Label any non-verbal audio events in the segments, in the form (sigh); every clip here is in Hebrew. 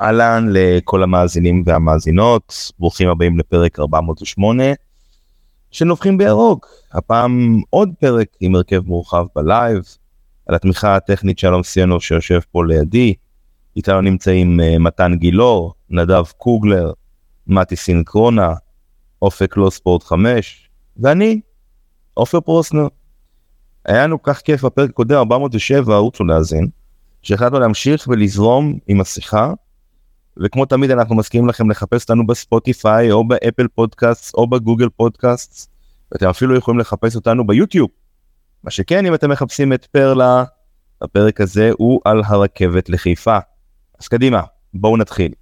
אהלן לכל המאזינים והמאזינות, ברוכים הבאים לפרק 408 של נובחים בירוק. הפעם עוד פרק עם הרכב מורחב בלייב, על התמיכה הטכנית שלום סיונוב שיושב פה לידי. איתנו נמצאים אה, מתן גילאור, נדב קוגלר, מתי סינקרונה, אופק לא ספורט 5, ואני, עופר פרוסנר. היה לנו כך כיף בפרק הקודם 407, רוצו להאזין, שהחלטנו להמשיך ולזרום עם השיחה, וכמו תמיד אנחנו מזכירים לכם לחפש אותנו בספוטיפיי או באפל פודקאסט או בגוגל פודקאסט, ואתם אפילו יכולים לחפש אותנו ביוטיוב. מה שכן, אם אתם מחפשים את פרלה, הפרק הזה הוא על הרכבת לחיפה. אז קדימה, בואו נתחיל.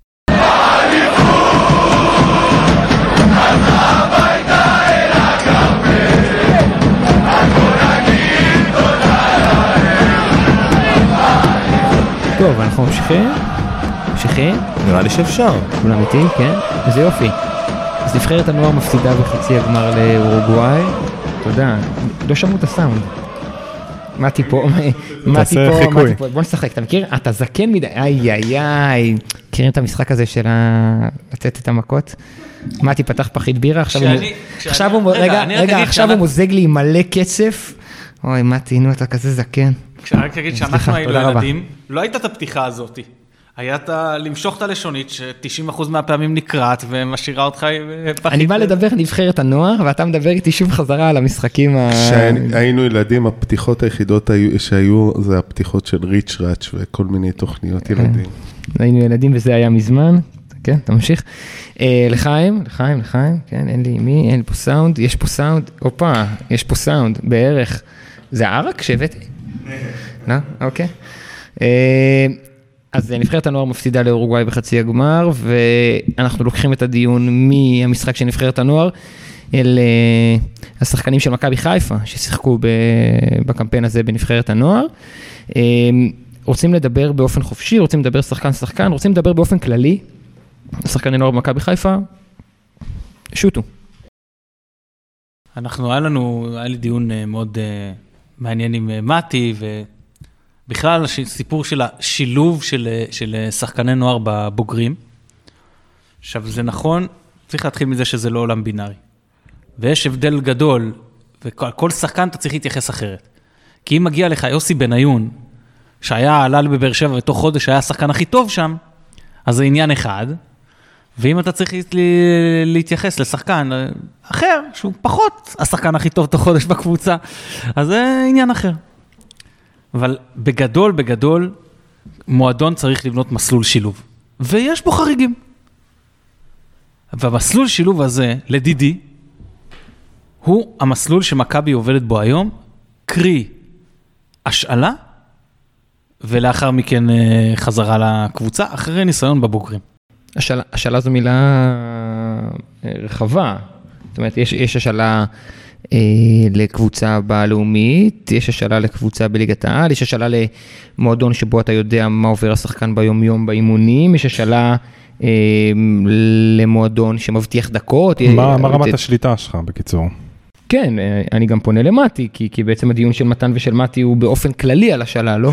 טוב, אנחנו ממשיכים? ממשיכים? נראה לי שאפשר. כולם איתי? כן? איזה יופי. אז נבחרת הנוער מפסידה בחצי הגמר לאורוגוואי. תודה. לא שמעו את הסאונד. מתי פה, מתי פה, מתי פה, בוא נשחק, אתה מכיר? אתה זקן מדי, איי איי איי, מכירים את המשחק הזה של לתת את המכות? מתי פתח פחית בירה, עכשיו הוא, רגע, רגע, עכשיו הוא מוזג לי מלא קצף. אוי, מתי, נו, אתה כזה זקן. רק אגיד שאנחנו היינו ילדים, לא הייתה את הפתיחה הזאתי. היה את למשוך את הלשונית, ש-90% מהפעמים נקרעת ומשאירה אותך פחית. אני בא לדבר נבחרת הנוער, ואתה מדבר איתי שוב חזרה על המשחקים ה... כשהיינו ילדים, הפתיחות היחידות שהיו, זה הפתיחות של ריץ' ראץ' וכל מיני תוכניות כן. ילדים. היינו ילדים וזה היה מזמן. כן, אתה ממשיך. לחיים, לחיים, לחיים, כן, אין לי מי, אין פה סאונד, יש פה סאונד, הופה, יש פה סאונד, בערך. זה ערק שהבאתי? לא? אוקיי. אז נבחרת הנוער מפסידה לאורוגוואי בחצי הגמר, ואנחנו לוקחים את הדיון מהמשחק של נבחרת הנוער אל השחקנים של מכבי חיפה, ששיחקו בקמפיין הזה בנבחרת הנוער. רוצים לדבר באופן חופשי, רוצים לדבר שחקן-שחקן, רוצים לדבר באופן כללי, שחקני נוער במכבי חיפה, שוטו. אנחנו, היה לנו, היה לי דיון מאוד מעניין עם מתי, בכלל, סיפור של השילוב של, של שחקני נוער בבוגרים. עכשיו, זה נכון, צריך להתחיל מזה שזה לא עולם בינארי. ויש הבדל גדול, וכל שחקן אתה צריך להתייחס אחרת. כי אם מגיע לך יוסי בניון, שהיה, עלה בבאר שבע ותוך חודש היה השחקן הכי טוב שם, אז זה עניין אחד. ואם אתה צריך להתייחס לשחקן אחר, שהוא פחות השחקן הכי טוב תוך חודש בקבוצה, אז זה עניין אחר. אבל בגדול, בגדול, מועדון צריך לבנות מסלול שילוב. ויש בו חריגים. והמסלול שילוב הזה, לדידי, הוא המסלול שמכבי עובדת בו היום, קרי השאלה, ולאחר מכן חזרה לקבוצה, אחרי ניסיון בבוגרים. השאלה, השאלה זו מילה רחבה. זאת אומרת, יש, יש השאלה אה, לקבוצה בלאומית, יש השאלה לקבוצה בליגת העל, יש השאלה למועדון שבו אתה יודע מה עובר השחקן ביומיום באימונים, יש השאלה אה, למועדון שמבטיח דקות. מה, מה רמת השליטה שלך בקיצור? כן, אני גם פונה למטי, כי, כי בעצם הדיון של מתן ושל מטי הוא באופן כללי על השאלה, לא?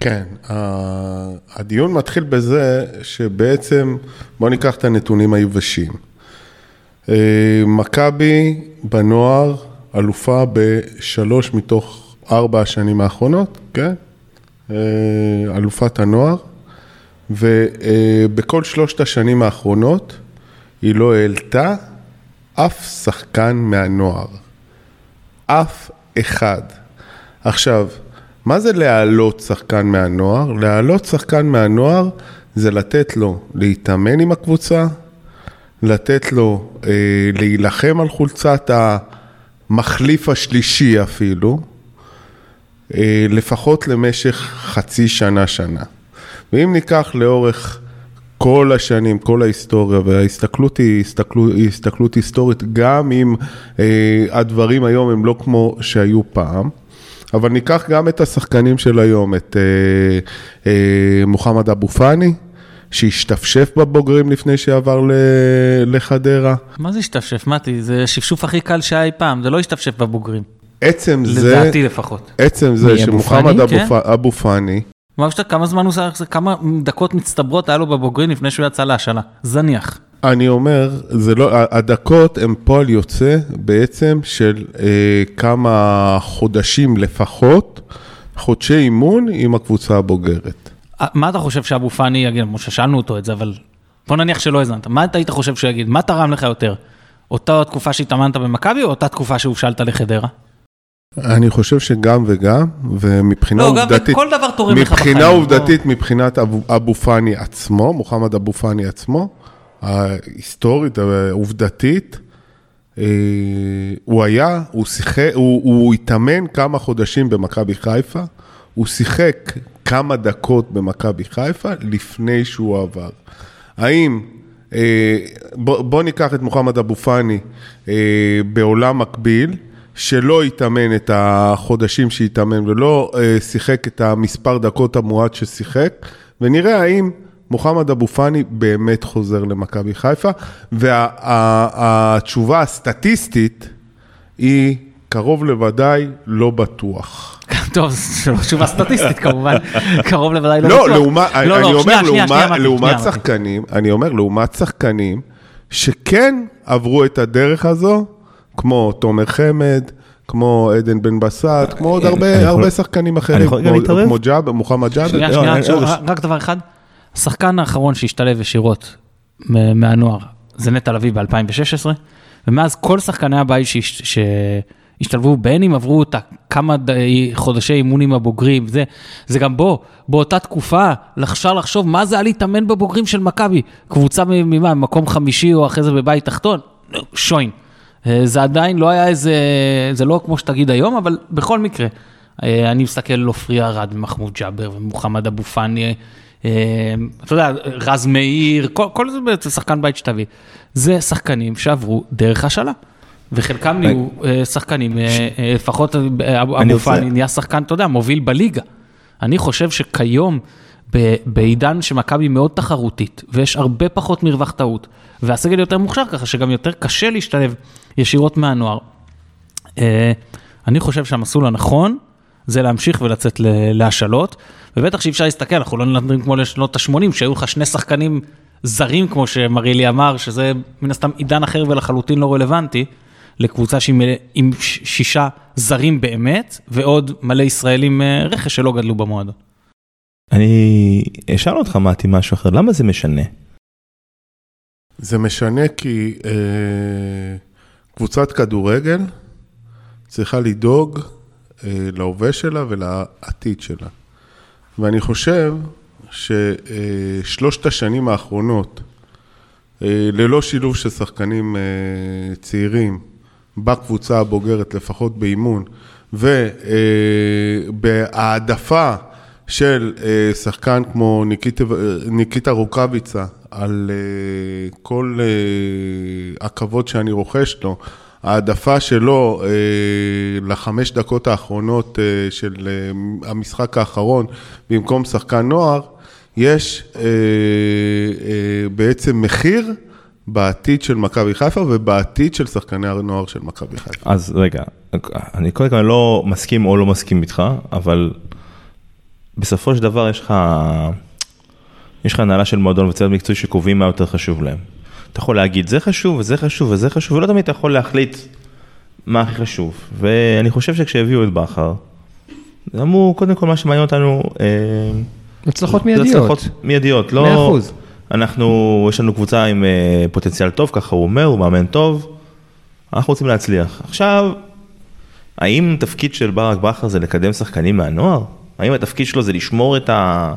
כן, הדיון מתחיל בזה שבעצם, בוא ניקח את הנתונים היבשים. מכבי בנוער אלופה בשלוש מתוך ארבע השנים האחרונות, כן? אלופת הנוער, ובכל שלושת השנים האחרונות היא לא העלתה אף שחקן מהנוער. אף אחד. עכשיו, מה זה להעלות שחקן מהנוער? להעלות שחקן מהנוער זה לתת לו להתאמן עם הקבוצה, לתת לו אה, להילחם על חולצת המחליף השלישי אפילו, אה, לפחות למשך חצי שנה-שנה. ואם ניקח לאורך כל השנים, כל ההיסטוריה, וההסתכלות היא הסתכלות, היא הסתכלות היסטורית, גם אם אה, הדברים היום הם לא כמו שהיו פעם, אבל ניקח גם את השחקנים של היום, את אה, אה, מוחמד אבו פאני, שהשתפשף בבוגרים לפני שעבר לחדרה. מה זה השתפשף, מתי? זה השפשוף הכי קל שהיה אי פעם, זה לא השתפשף בבוגרים. עצם זה, לדעתי לפחות. עצם זה שמוחמד אבו, כן? אבו פאני ממש כמה זמן הוא עשה, כמה דקות מצטברות היה לו בבוגרים לפני שהוא יצא להשאלה. זניח. אני אומר, זה לא, הדקות הן פועל יוצא בעצם של אה, כמה חודשים לפחות, חודשי אימון עם הקבוצה הבוגרת. מה אתה חושב שאבו פאני יגיד, כמו ששאלנו אותו את זה, אבל בוא נניח שלא האזנת, מה אתה היית חושב שהוא יגיד, מה תרם לך יותר? אותה תקופה שהתאמנת במכבי או אותה תקופה שהושאלת לחדרה? אני חושב שגם וגם, ומבחינה לא, עובדתית, גם כל דבר תורם לך בחיים. מבחינה עובדתית, לא... מבחינת אבו, אבו פאני עצמו, מוחמד אבו פאני עצמו, ההיסטורית, העובדתית, אה, הוא היה, הוא שיחק, הוא, הוא התאמן כמה חודשים במכבי חיפה, הוא שיחק כמה דקות במכבי חיפה לפני שהוא עבר. האם, אה, בוא, בוא ניקח את מוחמד אבו פאני אה, בעולם מקביל, שלא התאמן את החודשים שהתאמן ולא שיחק את המספר דקות המועט ששיחק, ונראה האם מוחמד אבו פאני באמת חוזר למכבי חיפה, והתשובה הסטטיסטית היא קרוב לוודאי לא בטוח. טוב, זו לא תשובה סטטיסטית כמובן, קרוב לוודאי לא, לא בטוח. לעומת, לא, אני לא, אומר, שנייה, לעומת, שנייה, לעומת שנייה, שחקנים, אני אומר, לעומת שחקנים שכן עברו את הדרך הזו, כמו תומר חמד, כמו עדן בן בסט, כמו עוד הרבה שחקנים אחרים, כמו ג'אבר, מוחמד ג'אבר. שנייה, שנייה, רק דבר אחד. השחקן האחרון שהשתלב ישירות מהנוער זה נטע לביא ב-2016, ומאז כל שחקני הבית שהשתלבו, בין אם עברו את כמה חודשי אימונים הבוגרים, זה, זה גם בו, באותה תקופה, אפשר לחשוב מה זה היה להתאמן בבוגרים של מכבי, קבוצה ממה, מקום חמישי או אחרי זה בבית תחתון, שוין. אה, זה עדיין לא היה איזה, זה לא כמו שתגיד היום, אבל בכל מקרה, אה, אני מסתכל על עופרי ארד ומחמוד ג'אבר ומוחמד אבו פאני. אה, אתה יודע, רז מאיר, כל, כל זה בעצם שחקן בית שתביא. זה שחקנים שעברו דרך השאלה. וחלקם נהיו אה, שחקנים, אה, לפחות אבו פאני נהיה שחקן, אתה יודע, מוביל בליגה. אני חושב שכיום, בעידן שמכבי מאוד תחרותית, ויש הרבה פחות מרווח טעות, והסגל יותר מוכשר ככה, שגם יותר קשה להשתלב ישירות מהנוער. אני חושב שהמסלול הנכון זה להמשיך ולצאת להשאלות, ובטח שאי אפשר להסתכל, אנחנו לא נדברים כמו לשנות ה-80, שהיו לך שני שחקנים זרים, כמו שמרילי אמר, שזה מן הסתם עידן אחר ולחלוטין לא רלוונטי, לקבוצה שהיא עם שישה זרים באמת, ועוד מלא ישראלים אה, רכש שלא גדלו במועדון. אני אשאל אותך, מתי, משהו אחר, למה זה משנה? זה משנה כי אה, קבוצת כדורגל צריכה לדאוג אה, להווה שלה ולעתיד שלה. ואני חושב ששלושת השנים האחרונות, אה, ללא שילוב של שחקנים אה, צעירים בקבוצה הבוגרת, לפחות באימון, ובהעדפה של שחקן כמו ניקיטה, ניקיטה רוקאביצה על כל הכבוד שאני רוכש לו, העדפה שלו אה, לחמש דקות האחרונות אה, של אה, המשחק האחרון במקום שחקן נוער, יש אה, אה, בעצם מחיר בעתיד של מכבי חיפה ובעתיד של שחקני הנוער של מכבי חיפה. אז רגע, אני קודם כל לא מסכים או לא מסכים איתך, אבל בסופו של דבר יש לך, יש לך הנהלה של מועדון וצוות מקצועי שקובעים מה יותר חשוב להם. אתה יכול להגיד זה חשוב וזה חשוב וזה חשוב, ולא תמיד אתה יכול להחליט מה הכי חשוב. ואני חושב שכשהביאו את בכר, אמרו, קודם כל מה שמעניין אותנו... אה, הצלחות מיידיות. הצלחות מיידיות, לא... 100%. אנחנו, יש לנו קבוצה עם אה, פוטנציאל טוב, ככה הוא אומר, הוא מאמן טוב, אנחנו רוצים להצליח. עכשיו, האם תפקיד של ברק בכר זה לקדם שחקנים מהנוער? האם התפקיד שלו זה לשמור את ה...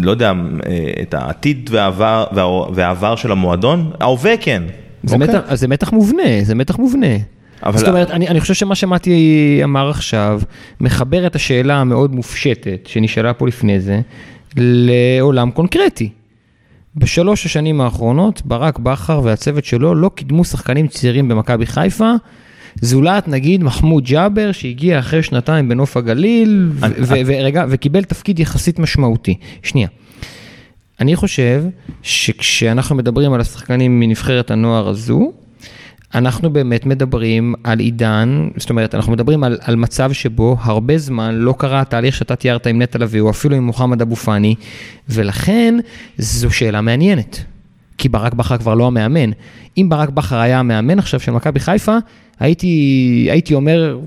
לא יודע, את העתיד והעבר, והעבר של המועדון? ההווה כן. זה, okay. אוקיי. מתח, זה מתח מובנה, זה מתח מובנה. אבל... זאת אומרת, אני, אני חושב שמה שמתי אמר עכשיו, מחבר את השאלה המאוד מופשטת שנשאלה פה לפני זה, לעולם קונקרטי. בשלוש השנים האחרונות, ברק בכר והצוות שלו לא קידמו שחקנים צעירים במכבי חיפה, זולת נגיד מחמוד ג'אבר שהגיע אחרי שנתיים בנוף הגליל, ורגע, וקיבל תפקיד יחסית משמעותי. שנייה. אני חושב שכשאנחנו מדברים על השחקנים מנבחרת הנוער הזו, אנחנו באמת מדברים על עידן, זאת אומרת, אנחנו מדברים על, על מצב שבו הרבה זמן לא קרה התהליך שאתה תיארת עם נטע לביא, או אפילו עם מוחמד אבו פאני, ולכן זו שאלה מעניינת. כי ברק בכר כבר לא המאמן. אם ברק בכר היה המאמן עכשיו של מכבי חיפה, הייתי, הייתי אומר,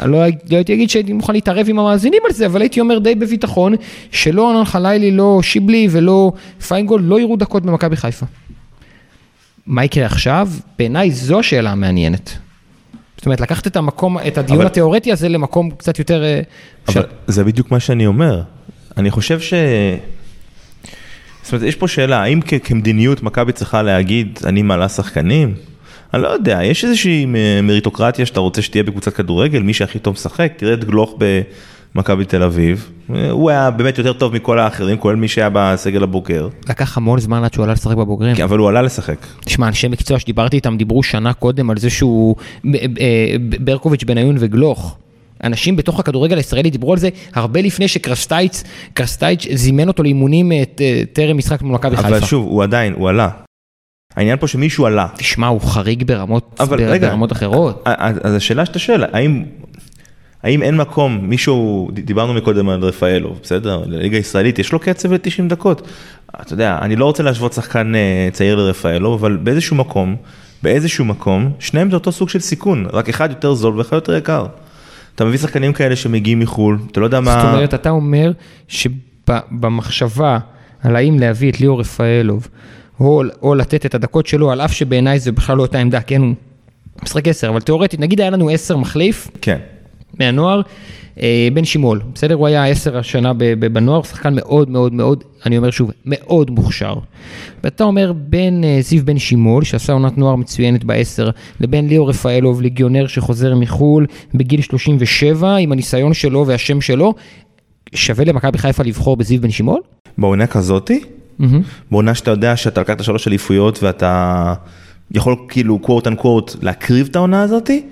לא, לא הייתי אגיד שהייתי מוכן להתערב עם המאזינים על זה, אבל הייתי אומר די בביטחון, שלא ענן חלילי, לא שיבלי ולא פיינגולד לא יראו דקות במכבי חיפה. מה יקרה עכשיו? בעיניי זו השאלה המעניינת. זאת אומרת, לקחת את המקום, את הדיון אבל... התיאורטי הזה למקום קצת יותר... אה, אבל ש... זה בדיוק מה שאני אומר. אני חושב ש... זאת אומרת, יש פה שאלה, האם כ- כמדיניות מכבי צריכה להגיד, אני מעלה שחקנים? אני לא יודע, יש איזושהי מריטוקרטיה שאתה רוצה שתהיה בקבוצת כדורגל, מי שהכי טוב משחק, תראה את גלוך במכבי תל אביב, הוא היה באמת יותר טוב מכל האחרים, כולל מי שהיה בסגל הבוגר. לקח המון זמן עד שהוא עלה לשחק בבוגרים. כן, אבל הוא עלה לשחק. תשמע, אנשי מקצוע שדיברתי איתם דיברו שנה קודם על זה שהוא, אה, ברקוביץ', בניון וגלוך. אנשים בתוך הכדורגל הישראלי דיברו על זה הרבה לפני שקרסטייץ', קרסטייץ' זימן אותו לאימונים אה, טרם משחק מול מכבי חיפה. אבל שוב, הוא עדיין, הוא עלה. העניין פה שמישהו עלה. תשמע, הוא חריג ברמות, אבל ב- רגע, ברמות אחרות. אז השאלה שאתה שואל, האם, האם אין מקום, מישהו, דיברנו מקודם על רפאלוב, בסדר? לליגה הישראלית יש לו קצב ל-90 דקות. אתה יודע, אני לא רוצה להשוות שחקן אה, צעיר לרפאלוב, אבל באיזשהו מקום, באיזשהו מקום, שניהם זה אותו סוג של סיכון, רק אחד יותר זול ואחד יותר יקר. אתה מביא שחקנים כאלה שמגיעים מחו"ל, אתה לא יודע מה... זאת אומרת, אתה אומר שבמחשבה על האם להביא את ליאור רפאלוב, או, או לתת את הדקות שלו, על אף שבעיניי זה בכלל לא אותה עמדה, כן, הוא משחק עשר, אבל תאורטית, נגיד היה לנו עשר מחליף, כן. מהנוער, אה, בן שימול, בסדר? הוא היה עשר השנה בנוער, שחקן מאוד מאוד מאוד, אני אומר שוב, מאוד מוכשר. ואתה אומר בין אה, זיו בן שימול, שעשה עונת נוער מצוינת בעשר, לבין ליאור רפאלוב, ליגיונר שחוזר מחו"ל בגיל 37, עם הניסיון שלו והשם שלו, שווה למכבי חיפה לבחור בזיו בן שימול? בעונה כזאתי? Mm-hmm. בעונה שאתה יודע שאתה לקחת שלוש אליפויות ואתה יכול כאילו קוורט אנקוורט להקריב את העונה הזאתי?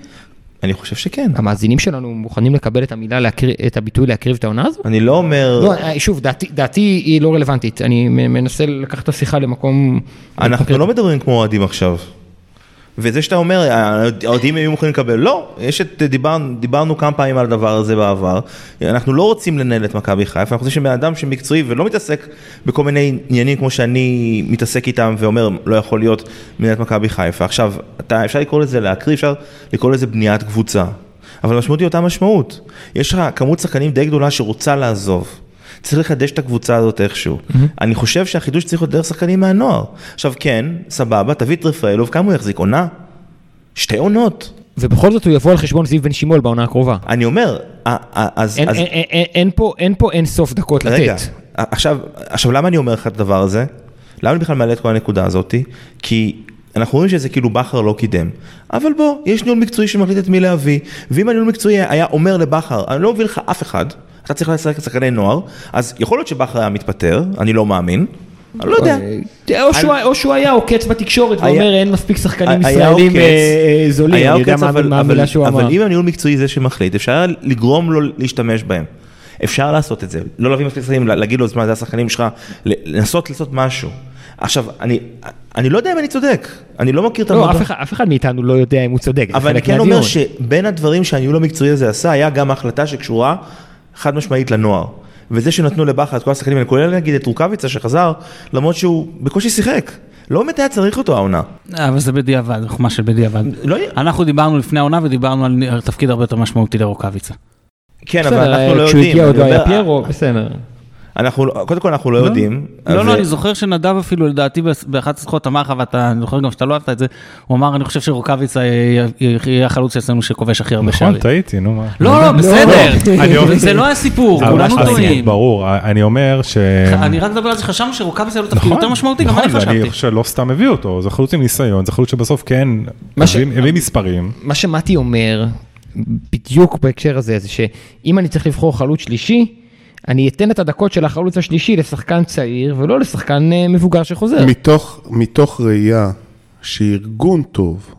אני חושב שכן. המאזינים שלנו מוכנים לקבל את המילה, להקריב, את הביטוי להקריב את העונה הזו? אני לא אומר... לא, אה, שוב, דעתי, דעתי היא לא רלוונטית, אני מנסה לקחת את השיחה למקום... אנחנו לא מדברים כמו אוהדים עכשיו. וזה שאתה אומר, האוהדים היו מוכנים לקבל, לא, יש את, דיבר, דיברנו כמה פעמים על הדבר הזה בעבר, אנחנו לא רוצים לנהל את מכבי חיפה, אנחנו רוצים שבן אדם שמקצועי ולא מתעסק בכל מיני עניינים כמו שאני מתעסק איתם ואומר, לא יכול להיות מנהל את מכבי חיפה. עכשיו, אתה, אפשר לקרוא לזה להקריא, אפשר לקרוא לזה בניית קבוצה, אבל המשמעות היא אותה משמעות. יש לך כמות שחקנים די גדולה שרוצה לעזוב. צריך לחדש את הקבוצה הזאת איכשהו. Mm-hmm. אני חושב שהחידוש צריך להיות דרך שחקנים מהנוער. עכשיו כן, סבבה, תביא את רפאלוב, כמה הוא יחזיק? עונה? שתי עונות. ובכל זאת הוא יבוא על חשבון זיו בן שימול בעונה הקרובה. אני אומר, אז... אין, אז... אין, אין, אין, פה, אין פה אין סוף דקות רגע, לתת. עכשיו, עכשיו למה אני אומר לך את הדבר הזה? למה אני בכלל מעלה את כל הנקודה הזאת? כי אנחנו רואים שזה כאילו בכר לא קידם. אבל בוא, יש ניהול מקצועי שמחליט את מי להביא, ואם הניהול מקצועי היה אומר לבכר, אני לא מביא לך אף אחד, אתה צריך לשחק שחקני נוער, אז יכול להיות שבכר היה מתפטר, אני לא מאמין. אני לא יודע. או שהוא היה עוקץ בתקשורת ואומר אין מספיק שחקנים ישראלים אה, אה, זולים, אני יודע מה המילה שהוא אמר. אבל אם הניהול מקצועי זה שמחליט, אפשר לגרום לו להשתמש בהם. אפשר לעשות את זה, לא להביא מספיק שחקנים, להגיד לו, מה זה השחקנים שלך, לנסות לעשות משהו. עכשיו, אני, אני לא יודע אם אני צודק, אני לא מכיר את המודל. לא, אף אחד, אף אחד מאיתנו לא יודע אם הוא צודק, אבל אני כן אומר שבין הדברים שהניהול המקצועי הזה עשה, היה גם החלטה שקשורה חד משמעית לנוער. וזה שנתנו לבכר את כל השחקנים האלה, כולל נגיד את רוקאביצה שחזר, למרות שהוא בקושי שיחק. לא באמת היה צריך אותו העונה. אבל זה בדיעבד, חוכמה של בדיעבד. לא... אנחנו דיברנו לפני העונה ודיברנו על תפקיד הרבה יותר משמעותי לרוקאביצה. כן, אבל אנחנו לא יודעים. כשהוא הגיע עוד לא היה פיירו, בסדר. אנחנו, קודם כל אנחנו לא, לא יודעים. לא, לא, אני זוכר שנדב אפילו לדעתי באחת השיחות אמר לך, ואתה, אני זוכר גם שאתה לא אהבת את זה, הוא אמר, אני חושב שרוקאביצה יהיה החלוץ אצלנו שכובש הכי הרבה שערים. נכון, טעיתי, נו מה. לא, לא, בסדר, (laughs) זה לא הסיפור, כולנו טועים. ברור, אני אומר ש... אני רק מדבר על זה, חשבנו שרוקאביצה לא תפקיד יותר משמעותי, גם אני חשבתי. אני חושב שלא סתם הביא אותו, זה חלוץ עם ניסיון, זה חלוץ שבסוף כן הביא מספרים. מה שמתי אומר, בדיוק בהקשר הזה, זה שאם אני צריך לבחור חלוץ שלישי, אני אתן את הדקות של החלוץ השלישי לשחקן צעיר ולא לשחקן אה, מבוגר שחוזר. מתוך, מתוך ראייה שארגון טוב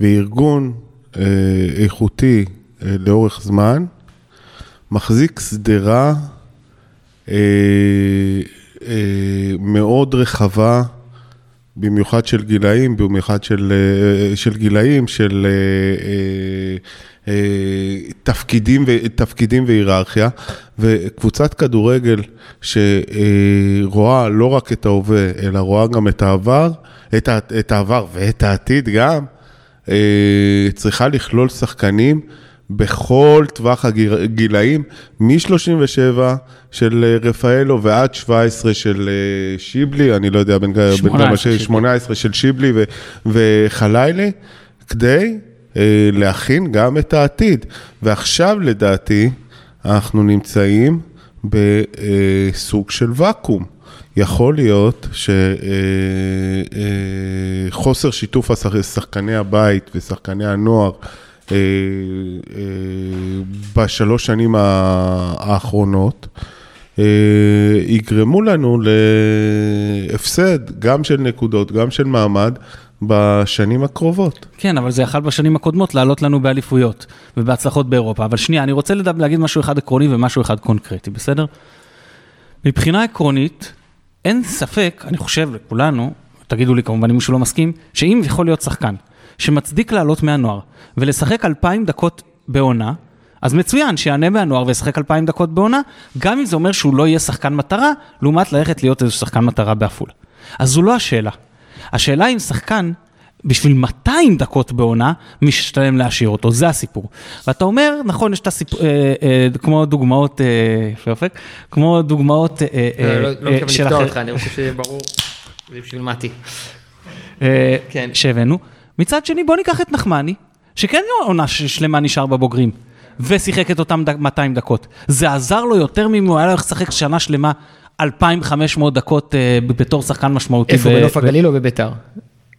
וארגון אה, איכותי אה, לאורך זמן, מחזיק שדרה אה, אה, מאוד רחבה במיוחד של גילאים, במיוחד של, אה, של גילאים, של אה, תפקידים, תפקידים והיררכיה, וקבוצת כדורגל שרואה לא רק את ההווה, אלא רואה גם את העבר, את, את העבר ואת העתיד גם, צריכה לכלול שחקנים בכל טווח הגילאים, מ-37 של אה, רפאלו ועד 17 של אה, שיבלי, אני לא יודע בין כמה, 18 של שיבלי. וחלילי, כדי אה, להכין גם את העתיד. ועכשיו לדעתי אנחנו נמצאים בסוג של ואקום. יכול להיות שחוסר שיתוף שחקני הבית ושחקני הנוער אה, אה, בשלוש שנים האחרונות, אה, יגרמו לנו להפסד גם של נקודות, גם של מעמד. בשנים הקרובות. כן, אבל זה יכל בשנים הקודמות לעלות לנו באליפויות ובהצלחות באירופה. אבל שנייה, אני רוצה לדבר, להגיד משהו אחד עקרוני ומשהו אחד קונקרטי, בסדר? מבחינה עקרונית, אין ספק, אני חושב לכולנו, תגידו לי כמובן אם מישהו לא מסכים, שאם יכול להיות שחקן שמצדיק לעלות מהנוער ולשחק אלפיים דקות בעונה, אז מצוין, שיענה מהנוער וישחק אלפיים דקות בעונה, גם אם זה אומר שהוא לא יהיה שחקן מטרה, לעומת ללכת להיות איזה שחקן מטרה בעפולה. אז זו לא השאלה. השאלה אם שחקן, בשביל 200 דקות בעונה, משתלם להשאיר אותו, זה הסיפור. ואתה אומר, נכון, יש את הסיפור, אה, אה, כמו דוגמאות, אה, כמו דוגמאות אה, אה, לא, לא, לא מתכוון לפתור אותך, אני חושב שיהיה ברור, זה בשביל מתי. אה, כן. שהבאנו. מצד שני, בוא ניקח את נחמני, שכן עונה שלמה נשאר בבוגרים, ושיחק את אותם 200 דקות. זה עזר לו יותר ממה הוא היה הולך לשחק שנה שלמה 2,500 דקות uh, בתור שחקן משמעותי. איפה, בנוף הגליל או בביתר?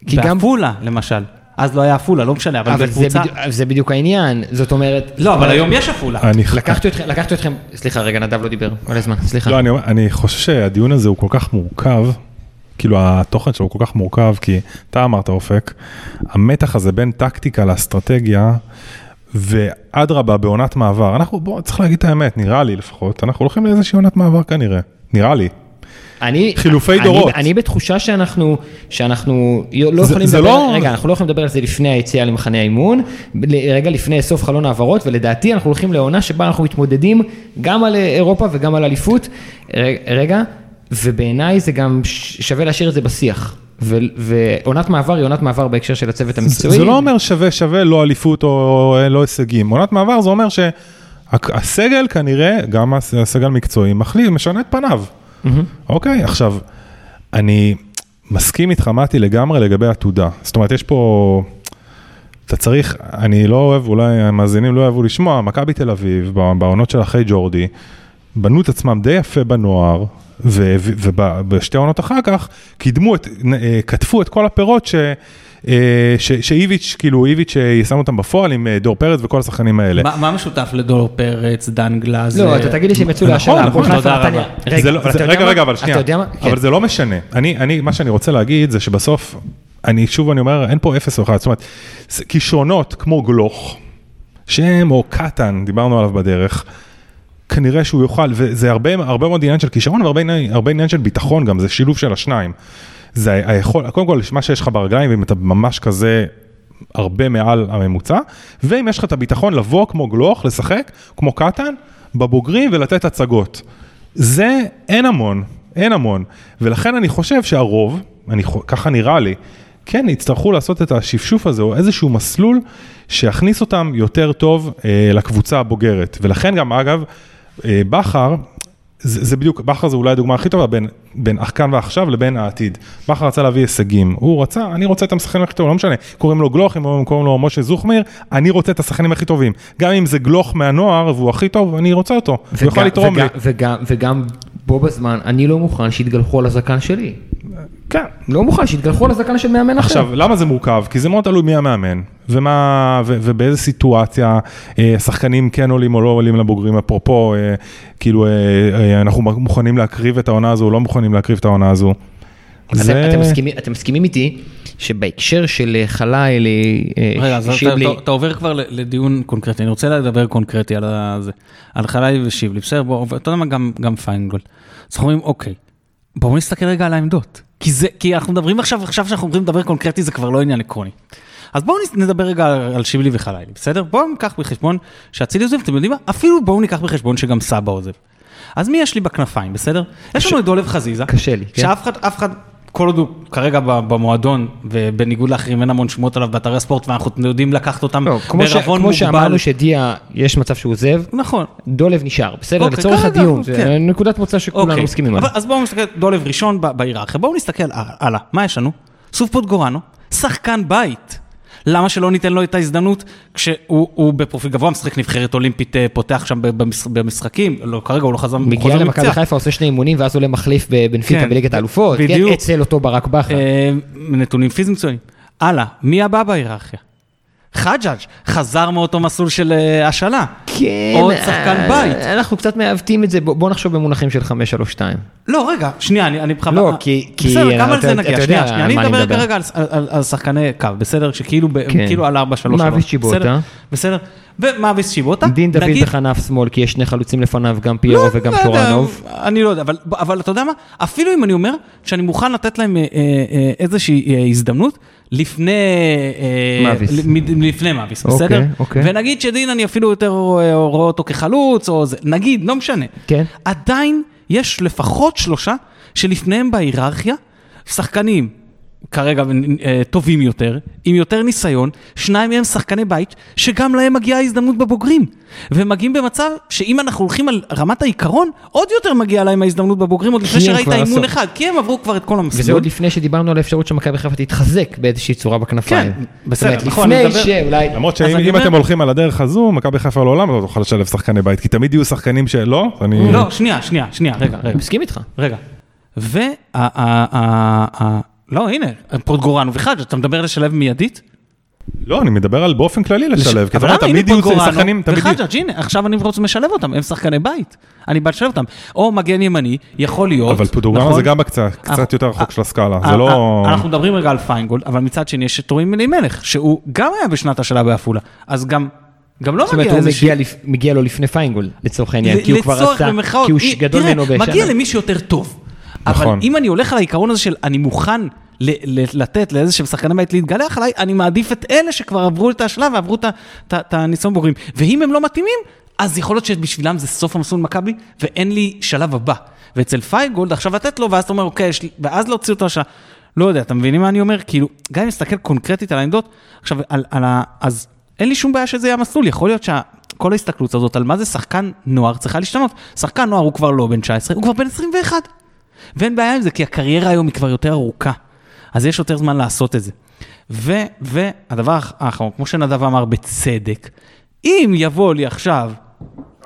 בעפולה, למשל. אז לא היה עפולה, לא משנה, אבל בקבוצה... אבל זה בדיוק העניין, זאת אומרת... לא, אבל היום יש עפולה. לקחתי אתכם, סליחה, רגע, נדב לא דיבר, מלא זמן, סליחה. לא, אני חושב שהדיון הזה הוא כל כך מורכב, כאילו התוכן שלו הוא כל כך מורכב, כי אתה אמרת אופק, המתח הזה בין טקטיקה לאסטרטגיה, ואדרבה בעונת מעבר, אנחנו, בואו, צריך להגיד את האמת, נראה לי לפחות, אנחנו הולכים לאיזושהי עונת מעבר כנראה, נראה לי. אני, חילופי אני, דורות. אני, אני בתחושה שאנחנו, שאנחנו לא זה, יכולים זה לדבר, לא... רגע, אנחנו לא יכולים לדבר על זה לפני היציאה למחנה האימון, רגע לפני סוף חלון העברות, ולדעתי אנחנו הולכים לעונה שבה אנחנו מתמודדים גם על אירופה וגם על אליפות. רגע, ובעיניי זה גם שווה להשאיר את זה בשיח. ועונת מעבר היא עונת מעבר בהקשר של הצוות המקצועי. זה לא אומר שווה שווה לא אליפות או לא הישגים. עונת מעבר זה אומר שהסגל כנראה, גם הסגל המקצועי, מחליט, משנה את פניו. אוקיי, עכשיו, אני מסכים איתך, מתי, לגמרי לגבי עתודה. זאת אומרת, יש פה... אתה צריך, אני לא אוהב, אולי המאזינים לא אוהבו לשמוע, מכבי תל אביב, בעונות של אחרי ג'ורדי, בנו את עצמם די יפה בנוער, ובשתי עונות אחר כך קידמו, את, אה, כתפו את כל הפירות ש... אה, שאיביץ', כאילו איביץ' ישם אותם בפועל עם אה, דור פרץ וכל השחקנים האלה. מה משותף לדור פרץ, דן גלאז? לא, אתה תגיד לי שהם יצאו להשאלה. נכון, נכון, תודה רבה. רגע, רגע, אבל שנייה, אבל זה לא משנה. אני, מה שאני רוצה להגיד זה שבסוף, אני שוב אני אומר, אין פה אפס או אחד, זאת אומרת, כישרונות כמו גלוך, שם או קטן, דיברנו עליו בדרך. כנראה שהוא יוכל, וזה הרבה, הרבה מאוד עניין של כישרון והרבה עניין של ביטחון גם, זה שילוב של השניים. זה היכול, קודם כל, מה שיש לך ברגליים, אם אתה ממש כזה הרבה מעל הממוצע, ואם יש לך את הביטחון לבוא כמו גלוך, לשחק כמו קטן, בבוגרים ולתת הצגות. זה אין המון, אין המון. ולכן אני חושב שהרוב, אני, ככה נראה לי, כן, יצטרכו לעשות את השפשוף הזה, או איזשהו מסלול שיכניס אותם יותר טוב אה, לקבוצה הבוגרת. ולכן גם, אגב, אה, בכר, זה, זה בדיוק, בכר זה אולי הדוגמה הכי טובה בין, בין כאן ועכשיו לבין העתיד. בכר רצה להביא הישגים, הוא רצה, אני רוצה את השחקנים הכי טובים, לא משנה, קוראים לו גלוך, אם קוראים לו משה זוכמיר, אני רוצה את השחקנים הכי טובים. גם אם זה גלוך מהנוער והוא הכי טוב, אני רוצה אותו, הוא יכול לתרום וגם, לי. וגם, וגם בו בזמן, אני לא מוכן שיתגלחו על הזקן שלי. כן. לא מוכן שיתגלחו על הזקן של מאמן אחר. עכשיו, למה זה מורכב? כי זה מאוד תלוי מי המאמן, ומה, ו, ובאיזה סיטואציה אה, שחקנים כן עולים או לא עולים לבוגרים, אפרופו, אה, כאילו, אה, אנחנו מוכנים להקריב את העונה הזו או לא מוכנים להקריב את העונה הזו. זה... אתם, מסכימים, אתם מסכימים איתי שבהקשר של חלילי, אה, רגע, אז שיבלי... אתה, אתה עובר כבר לדיון קונקרטי, אני רוצה לדבר קונקרטי על, זה, על חלילי ושיבלי, בסדר, בוא, אתה יודע מה, גם, גם פיינגולד. אז אנחנו אומרים, אוקיי, בואו נסתכל רגע על העמדות. כי זה, כי אנחנו מדברים עכשיו, עכשיו שאנחנו אומרים לדבר קונקרטי, זה כבר לא עניין עקרוני. אז בואו נדבר רגע על שיבלי וחלילי, בסדר? בואו ניקח בחשבון שאצילי עוזב, אתם יודעים מה? אפילו בואו ניקח בחשבון שגם סבא עוזב. אז מי יש לי בכנפיים, בסדר? יש לנו את דולב חזיזה. קשה לי, כן. שאף אחד, אף אחד, כל עוד הוא כרגע במועדון, ובניגוד לאחרים אין המון שמועות עליו באתרי הספורט, ואנחנו יודעים לקחת אותם לא, בערבון מוגבל. כמו שאמרנו שדיה, יש מצב שהוא עוזב, נכון. דולב נשאר, בסדר? אוקיי, לצורך הדיון, זה כן. נקודת מוצא שכולנו אוקיי. מסכימים עליה. אז בואו נסתכל, דולב ראשון בהיררכיה, בואו נסתכל הלאה, מה יש לנו? סוף פוטגורנו, שחקן בית. למה שלא ניתן לו את ההזדמנות כשהוא בפרופיל גבוה, משחק נבחרת אולימפית, אה, פותח שם במשחקים, לא, כרגע הוא לא חזר, מגיע למכבי חיפה, עושה שני אימונים ואז עולה מחליף בבנפיקה כן, בליגת האלופות, כן, אצל אותו ברק בכר. אה, נתונים פיזיים מצוינים. הלאה, מי הבא בהיררכיה? חג'אג' חזר מאותו מסלול של אה, השאלה. כן. עוד שחקן בית. אנחנו קצת מעוותים את זה, בוא נחשוב במונחים של 5-3-2. לא, רגע, שנייה, אני בכלל... לא, כי... בסדר, גם על זה נגיע, שנייה, שנייה. אני מדבר כרגע על שחקני קו, בסדר? שכאילו כן. על 4-3-3. מאביס צ'יבוטה. בסדר. ומאביס צ'יבוטה. דין דוד בכנף שמאל, כי יש שני חלוצים לפניו, גם פיירו לא, וגם שורנוב. אני לא יודע, אבל אתה יודע מה? אפילו אם אני אומר שאני מוכן לתת להם אה, אה, איזושהי הזדמנות, לפני... אה, מאביס. לפני מאביס, אוקיי, בסדר? אוקיי. ונגיד שדין אני אפילו יותר רואה אותו כחלוץ, או זה, נגיד, לא משנה. כן. עדיין יש לפחות שלושה שלפניהם בהיררכיה, שחקנים כרגע אה, טובים יותר, עם יותר ניסיון, שניים מהם שחקני בית, שגם להם מגיעה ההזדמנות בבוגרים. והם מגיעים במצב שאם אנחנו הולכים על רמת העיקרון, עוד יותר מגיעה להם ההזדמנות בבוגרים, עוד לפני שראית אימון אחד, כי הם עברו כבר את כל המסלול. וזה עוד לפני שדיברנו על האפשרות שמכבי חיפה תתחזק באיזושהי צורה בכנפיים. כן, בסדר, נכון, לפני שאולי... למרות שאם אתם הולכים על הדרך הזו, מכבי חיפה לעולם לא תוכל לשלב שחקני בית, כי תמיד יהיו שחקנים שלא, אני... לא, שנייה, שנייה, שנייה, רגע, רגע. מסכים איתך. רגע. לא, הנה, פוטגורנו וחאג', אתה מדבר לשלב מיידית? לא, אני מדבר על באופן כללי לשלב, כי אתה יודע, תמיד יהיו שחקנים, תמיד... וחג'אג', הנה, עכשיו אני רוצה לשלב אותם, הם שחקני בית. אני בא לשלב אותם. או מגן ימני, יכול להיות, אבל פוטוגרמה נכון? זה גם קצת יותר רחוק של הסקאלה, זה לא... אנחנו מדברים רגע על פיינגולד, אבל מצד שני יש את טורים אלימלך, שהוא גם היה בשנת השאלה בעפולה, אז גם... גם לא מגיע איזה... זאת אומרת, הוא מגיע לו לפני פיינגולד, לצורך העניין, כי הוא כבר עשה, כי הוא גדול ממנו בשנה. מגיע למי שיותר טוב. אבל נכון. אם אני הולך על העיקרון הזה של אני מוכן לתת לאיזה שהם שחקני בית להתגלח עליי, אני מעדיף את אלה שכבר עברו את השלב ועברו את הניסיון בוגרים. ואם הם לא מתאימים, אז יכול להיות שבשבילם זה סוף המסלול מכבי, ואין לי שלב הבא. ואצל פייגולד עכשיו לתת לו, ואז אתה אומר, אוקיי. ואז להוציא אותו השעה. לא יודע, אתה מבינים מה אני אומר? כאילו, גם אם נסתכל קונקרטית על העמדות, עכשיו, על, על ה... אז אין לי שום בעיה שזה יהיה המסלול, יכול להיות שכל ההסתכלות הזאת על מה זה שחקן נוער צריכה להשתנות. שחקן נוער הוא כבר לא בן 19, הוא כבר בן 21. ואין בעיה עם זה, כי הקריירה היום היא כבר יותר ארוכה. אז יש יותר זמן לעשות את זה. ו, והדבר האחרון, כמו שנדב אמר בצדק, אם יבוא לי עכשיו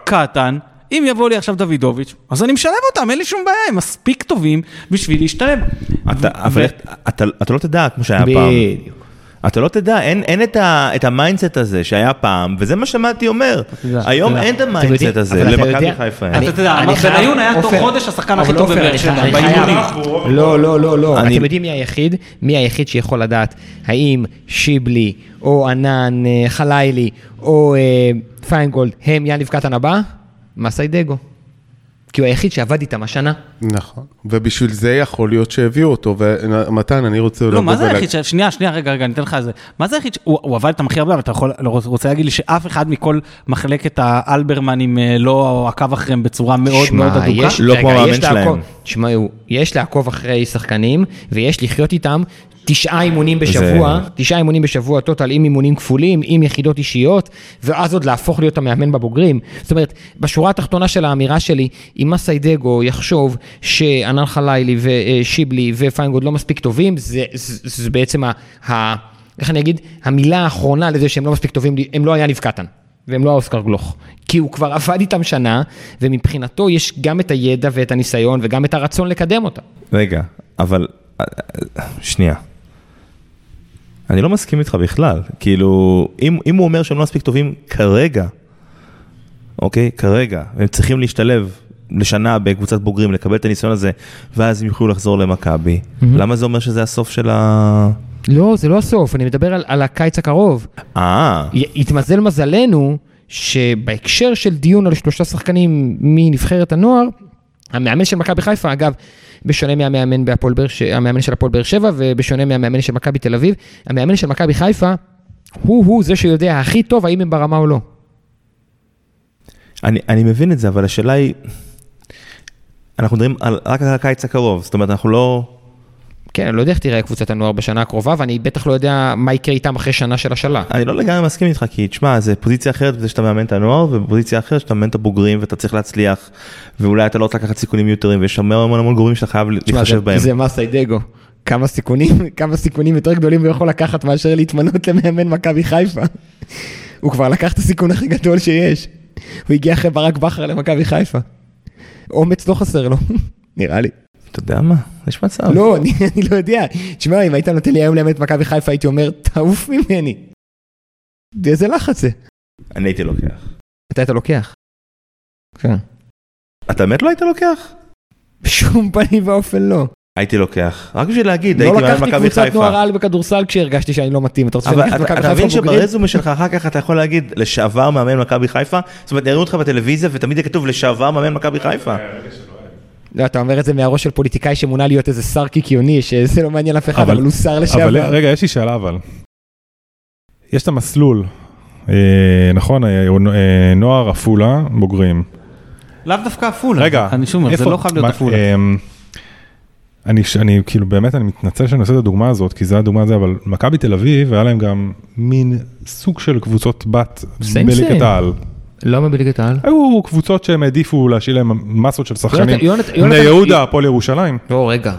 קטן, אם יבוא לי עכשיו דוידוביץ', אז אני משלב אותם, אין לי שום בעיה, הם מספיק טובים בשביל להשתלב. אתה, אבל אתה, אתה לא תדע כמו שהיה פעם. בדיוק. אתה לא תדע, אין, אין את, ה, את ה mindset הזה שהיה פעם, וזה מה שמתי אומר. היום אין את ה mindset הזה למכבי חיפה. אתה יודע, בניון היה תוך חודש השחקן הכי טוב בבאר שבע, באימונים. לא, לא, לא, לא. אתם יודעים מי היחיד? מי היחיד שיכול לדעת האם שיבלי, או ענן אה, חלילי, או אה, פיינגולד, הם יניב קטן הבא? מסיידגו. כי הוא היחיד שעבד איתם השנה. נכון, ובשביל זה יכול להיות שהביאו אותו, ומתן, אני רוצה... לא, מה זה היחיד? שנייה, שנייה, רגע, רגע, אני אתן לך את זה. מה זה היחיד? הוא עבד איתם הכי הרבה, אבל אתה יכול, לא, רוצה להגיד לי שאף אחד מכל מחלקת האלברמנים אה, לא עקב אחריהם בצורה מאוד מאוד אדוקה? לא כמו המאמן שלהם. תשמעו, יש לעקוב אחרי שחקנים, ויש לחיות איתם תשעה אימונים בשבוע, זה... תשעה אימונים בשבוע total עם אימונים כפולים, עם יחידות אישיות, ואז עוד להפוך להיות המאמן בבוגרים. זאת אומרת, בשורה התחתונה של האמירה שלי, אם מסאי דגו יחשוב שענאן חלאילי ושיבלי ופיינגולד לא מספיק טובים, זה, זה, זה בעצם ה... ה איך אני אגיד, המילה האחרונה לזה שהם לא מספיק טובים, הם לא היה נבקטן. והם לא האוסקר גלוך. כי הוא כבר עבד איתם שנה, ומבחינתו יש גם את הידע ואת הניסיון וגם את הרצון לקדם אותה. רגע, אבל שנייה. אני לא מסכים איתך בכלל, כאילו, אם, אם הוא אומר שהם לא מספיק טובים כרגע, אוקיי, כרגע, הם צריכים להשתלב לשנה בקבוצת בוגרים, לקבל את הניסיון הזה, ואז הם יוכלו לחזור למכבי, mm-hmm. למה זה אומר שזה הסוף של ה... לא, זה לא הסוף, אני מדבר על, על הקיץ הקרוב. אה. התמזל מזלנו שבהקשר של דיון על שלושה שחקנים מנבחרת הנוער, המאמן של מכבי חיפה, אגב, בשונה מהמאמן בהפועל באר שבע, המאמן של הפועל באר שבע, ובשונה מהמאמן של מכבי תל אביב, המאמן של מכבי חיפה, הוא-הוא זה שיודע הכי טוב האם הם ברמה או לא. אני, אני מבין את זה, אבל השאלה היא, אנחנו מדברים על, רק על הקיץ הקרוב, זאת אומרת, אנחנו לא... כן, אני לא יודע איך תראה קבוצת הנוער בשנה הקרובה, ואני בטח לא יודע מה יקרה איתם אחרי שנה של השאלה. אני לא לגמרי מסכים איתך, כי תשמע, זה פוזיציה אחרת בזה שאתה מאמן את הנוער, ופוזיציה אחרת שאתה מאמן את הבוגרים ואתה צריך להצליח, ואולי אתה לא רוצה לקחת סיכונים מיותרים, ויש המון המון המון גורמים שאתה חייב להתחשב בהם. זה מסיידגו. כמה סיכונים, (laughs) כמה סיכונים יותר גדולים הוא יכול לקחת מאשר להתמנות למאמן מכבי חיפה. הוא כבר לקח את הסיכון הכי גדול שיש. הוא הגיע אחרי ברק בכר למכבי חיפה. אומץ לא חסר לו, (laughs) נראה לי. אתה יודע מה? יש מצב. לא, אני, (laughs) אני לא יודע. תשמע, אם היית נותן לי היום לאמן את מכבי חיפה, הייתי אומר, תעוף ממני. איזה לחץ זה. אני הייתי לוקח. אתה היית לוקח? כן. אתה באמת לא היית לוקח? בשום פנים ואופן לא. הייתי לוקח, רק בשביל להגיד, הייתי מאמן מכבי חיפה. לא לקחתי קבוצת נוער על בכדורסל כשהרגשתי שאני לא מתאים, אתה רוצה לקחת מכבי חיפה אתה מבין שברזומה שלך אחר כך אתה יכול להגיד לשעבר מאמן מכבי חיפה? זאת אומרת, יראו אותך בטלוויזיה ותמיד יהיה כתוב לשעבר מאמן מכבי חיפה. לא, אתה אומר את זה מהראש של פוליטיקאי שמונה להיות איזה שר קיקיוני, שזה לא מעניין אף אחד, אבל הוא שר לשעבר. אבל רגע, יש לי שאלה אבל. יש את המסלול, אה, נכון, אה, אה, נוער עפולה, בוגרים. לאו דווקא עפולה. רגע, אני שוב אומר, זה לא חייב להיות עפולה. אני, אני כאילו באמת אני מתנצל שאני עושה את הדוגמה הזאת כי זה הדוגמה הזאת אבל מכבי תל אביב היה להם גם מין סוג של קבוצות בת בליגת העל. למה בליגת העל? היו קבוצות שהם העדיפו להשאיל להם מסות של שחקנים. בני יהודה, הפועל ירושלים. לא רגע,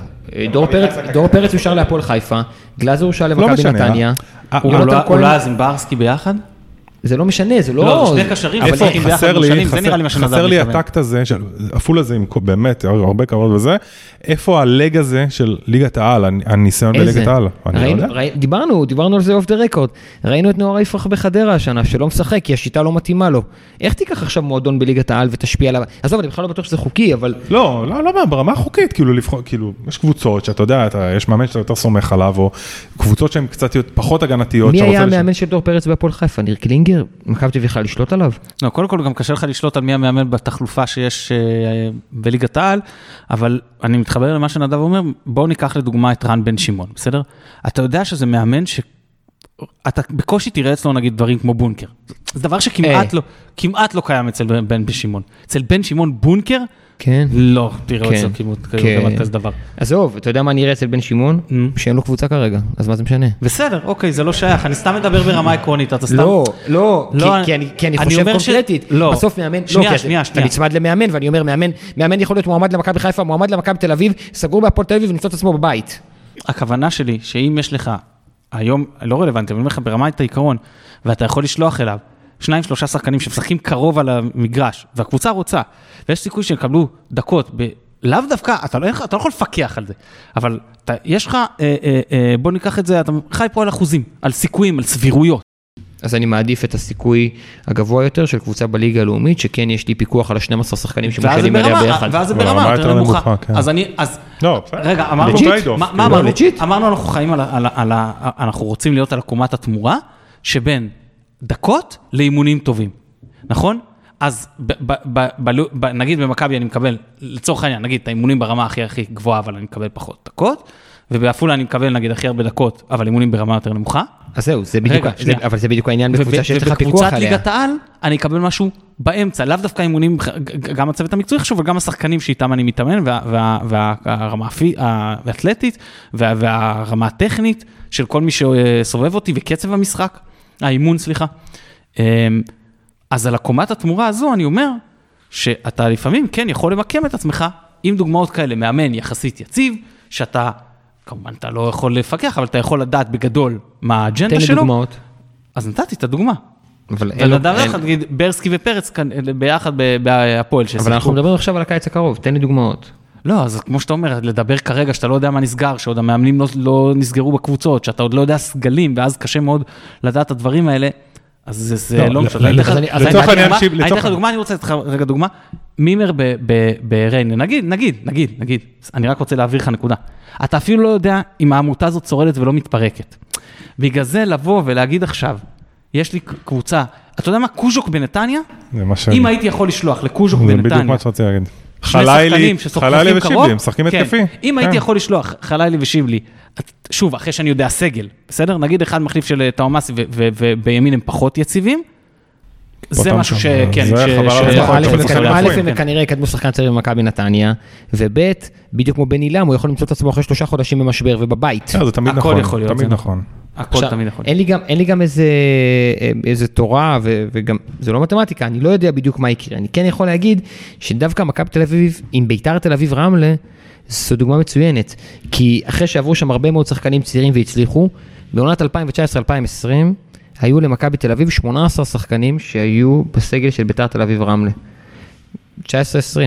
דור פרץ אושר להפועל חיפה, גלאזר אושר למכבי לא נתניה. אולי אז עם ברסקי ביחד? זה לא משנה, זה לא... לא, שני קשרים, איפה חסר לי, זה נראה לי מה שנדב חסר לי הטקט הזה, עפולה זה עם באמת הרבה כבוד וזה, איפה ה leg הזה של ליגת העל, הניסיון בליגת העל? לא דיברנו, דיברנו על זה off the record. ראינו את נאור יפרח בחדרה השנה, שלא משחק, כי השיטה לא מתאימה לו. איך תיקח עכשיו מועדון בליגת העל ותשפיע עליו? עזוב, אני בכלל לא בטוח שזה חוקי, אבל... לא, לא, לא, ברמה החוקית, כאילו, כאילו, יש קבוצות שאתה יודע, יש מאמן שאתה יותר סומך עליו, או קבוצות שהן קצת פחות הגנתיות. מי היה המאמן של דור פרץ בהפועל חיפה? ניר קלינגר? בסדר, מכבי תל אביב יכולה לשלוט עליו? לא, קודם כל גם קשה לך לשלוט על מי המאמן בתחלופה שיש אה, בליגת העל, אבל אני מתחבר למה שנדב אומר, בואו ניקח לדוגמה את רן בן שמעון, בסדר? אתה יודע שזה מאמן ש... אתה בקושי תראה אצלו נגיד דברים כמו בונקר. זה דבר שכמעט אה. לא, כמעט לא קיים אצל בן שמעון. אצל בן שמעון בונקר כן. לא, תראה כן. כמעט כן. כזה דבר. עזוב, אתה יודע מה נראה אצל בן שמעון? שאין לו קבוצה כרגע, אז מה זה משנה? בסדר, אוקיי, זה לא שייך, אני סתם מדבר ברמה עקרונית, אתה סתם... לא, לא, לא כי, אני, אני חושב קונקרטית, לא. בסוף מאמן, לא, שנייה, שנייה, שנייה. אתה נצמד למאמן, ואני אומר, מאמן, מאמן יכול להיות מועמד למכבי חיפה, מועמד למכבי תל אביב, סגור בהפועל תל אביב ונמצא את עצמו בבית. הכוונה שלי, שאם יש לך, היום, לא רלוונטי, אבל אני אומר לך ברמת העיקרון, ואתה יכול לשלוח אליו, שניים שלושה שחקנים שמשחקים קרוב על המגרש, והקבוצה רוצה, ויש סיכוי שהם יקבלו דקות, ב... לאו דווקא, אתה לא, אתה לא יכול לפקח על זה, אבל אתה, יש לך, אה, אה, אה, בוא ניקח את זה, אתה חי פה על אחוזים, על סיכויים, על סבירויות. אז אני מעדיף את הסיכוי הגבוה יותר של קבוצה בליגה הלאומית, שכן יש לי פיקוח על ה-12 שחקנים שמושלים עליה ביחד. ואז זה ברמה יותר נמוכה. כן. אז אני, אז, לא, רגע, אמרנו, מה אמרנו? אמרנו אנחנו חיים על, על, אנחנו רוצים להיות על עקומת התמורה, שבין דקות לאימונים טובים, נכון? אז ב, ב, ב, ב, ב, נגיד במכבי אני מקבל, לצורך העניין, נגיד את האימונים ברמה הכי הכי גבוהה, אבל אני מקבל פחות דקות, ובעפולה אני מקבל נגיד הכי הרבה דקות, אבל אימונים ברמה יותר נמוכה. אז זהו, זה בדיוק, רגע, זה, אבל זה בדיוק העניין בקבוצה שיש לך פיקוח עליה. ובקבוצת ליגת העל, אני אקבל משהו באמצע, לאו דווקא אימונים, גם הצוות המקצועי חשוב, וגם השחקנים שאיתם אני מתאמן, והרמה האתלטית, והרמה הטכנית של כל מי שסובב אותי, וקצב המשחק. האימון, סליחה. אמ, אז על עקומת התמורה הזו אני אומר שאתה לפעמים כן יכול למקם את עצמך עם דוגמאות כאלה, מאמן יחסית יציב, שאתה, כמובן אתה לא יכול לפקח, אבל אתה יכול לדעת בגדול מה האג'נדה שלו. תן לי דוגמאות. אז נתתי את הדוגמה. אבל אין... ונדב יחד, נגיד, ברסקי ופרץ ביחד בהפועל. אבל אנחנו מדברים עכשיו על הקיץ הקרוב, תן לי דוגמאות. לא, אז כמו שאתה אומר, לדבר כרגע שאתה לא יודע מה נסגר, שעוד המאמנים לא, לא נסגרו בקבוצות, שאתה עוד לא יודע סגלים, ואז קשה מאוד לדעת את הדברים האלה, אז זה, זה לא, לא משנה. לצורך העניין, אני אתן לך דוגמה, אני רוצה לתת לך רגע דוגמה. מימר בריינה, נגיד, נגיד, נגיד, נגיד, אני רק רוצה להעביר לך נקודה. אתה אפילו לא יודע אם העמותה הזאת שורדת ולא מתפרקת. בגלל זה לבוא ולהגיד עכשיו, יש לי קבוצה, אתה יודע מה, קוז'וק בנתניה? אם הייתי יכול לשלוח לקוז'וק בנתניה. זה בדיוק מה שרציתי להגיד. חלילי, חלילי ושיבלי, משחקים כן. התקפי. אם כן. הייתי יכול לשלוח חלילי ושיבלי, שוב, אחרי שאני יודע סגל, בסדר? נגיד אחד מחליף של טאומאסי ובימין הם פחות יציבים, זה משהו שכן, א', הם כנראה יקדמו שחקן צעיר במכבי נתניה, וב', בדיוק כמו בן עילם, הוא יכול למצוא את עצמו אחרי שלושה חודשים במשבר ובבית. זה תמיד נכון, תמיד נכון. הכל תמיד יכול. אין לי גם, אין לי גם איזה, איזה תורה, ו, וגם, זה לא מתמטיקה, אני לא יודע בדיוק מה יקרה. אני כן יכול להגיד שדווקא מכבי תל אביב, עם ביתר תל אביב רמלה, זו דוגמה מצוינת. כי אחרי שעברו שם הרבה מאוד שחקנים צעירים והצליחו, בעונת 2019-2020, היו למכבי תל אביב 18 שחקנים שהיו בסגל של ביתר תל אביב רמלה. 19-20,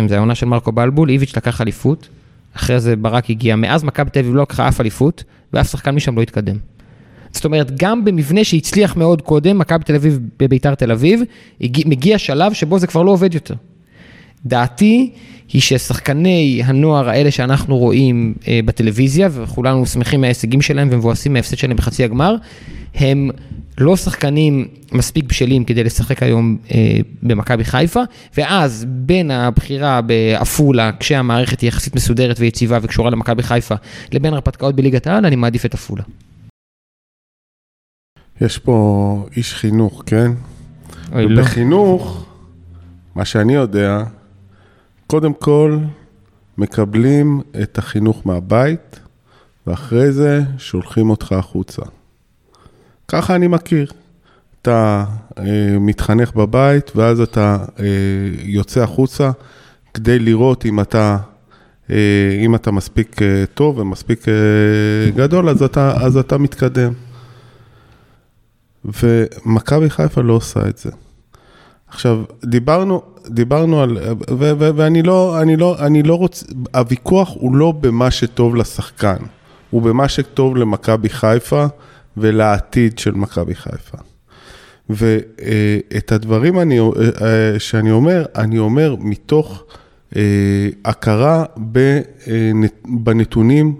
זה העונה של מרקו בלבול, איביץ' לקח אליפות, אחרי זה ברק הגיע, מאז מכבי תל אביב לא לקחה אף אליפות, ואף שחקן משם לא התקדם. זאת אומרת, גם במבנה שהצליח מאוד קודם, מכבי תל אביב בביתר תל אביב, מגיע שלב שבו זה כבר לא עובד יותר. דעתי היא ששחקני הנוער האלה שאנחנו רואים אה, בטלוויזיה, וכולנו שמחים מההישגים שלהם ומבואסים מההפסד שלהם בחצי הגמר, הם לא שחקנים מספיק בשלים כדי לשחק היום אה, במכבי חיפה, ואז בין הבחירה בעפולה, כשהמערכת היא יחסית מסודרת ויציבה וקשורה למכבי חיפה, לבין הרפתקאות בליגת העל, אני מעדיף את עפולה. יש פה איש חינוך, כן? לא. בחינוך, מה שאני יודע, קודם כל מקבלים את החינוך מהבית, ואחרי זה שולחים אותך החוצה. ככה אני מכיר. אתה אה, מתחנך בבית, ואז אתה אה, יוצא החוצה כדי לראות אם אתה, אה, אם אתה מספיק אה, טוב ומספיק אה, גדול, אז אתה, אז אתה מתקדם. ומכבי חיפה לא עושה את זה. עכשיו, דיברנו, דיברנו על, ו, ו, ואני לא, אני לא, אני לא רוצה, הוויכוח הוא לא במה שטוב לשחקן, הוא במה שטוב למכבי חיפה ולעתיד של מכבי חיפה. ואת הדברים אני, שאני אומר, אני אומר מתוך הכרה בנתונים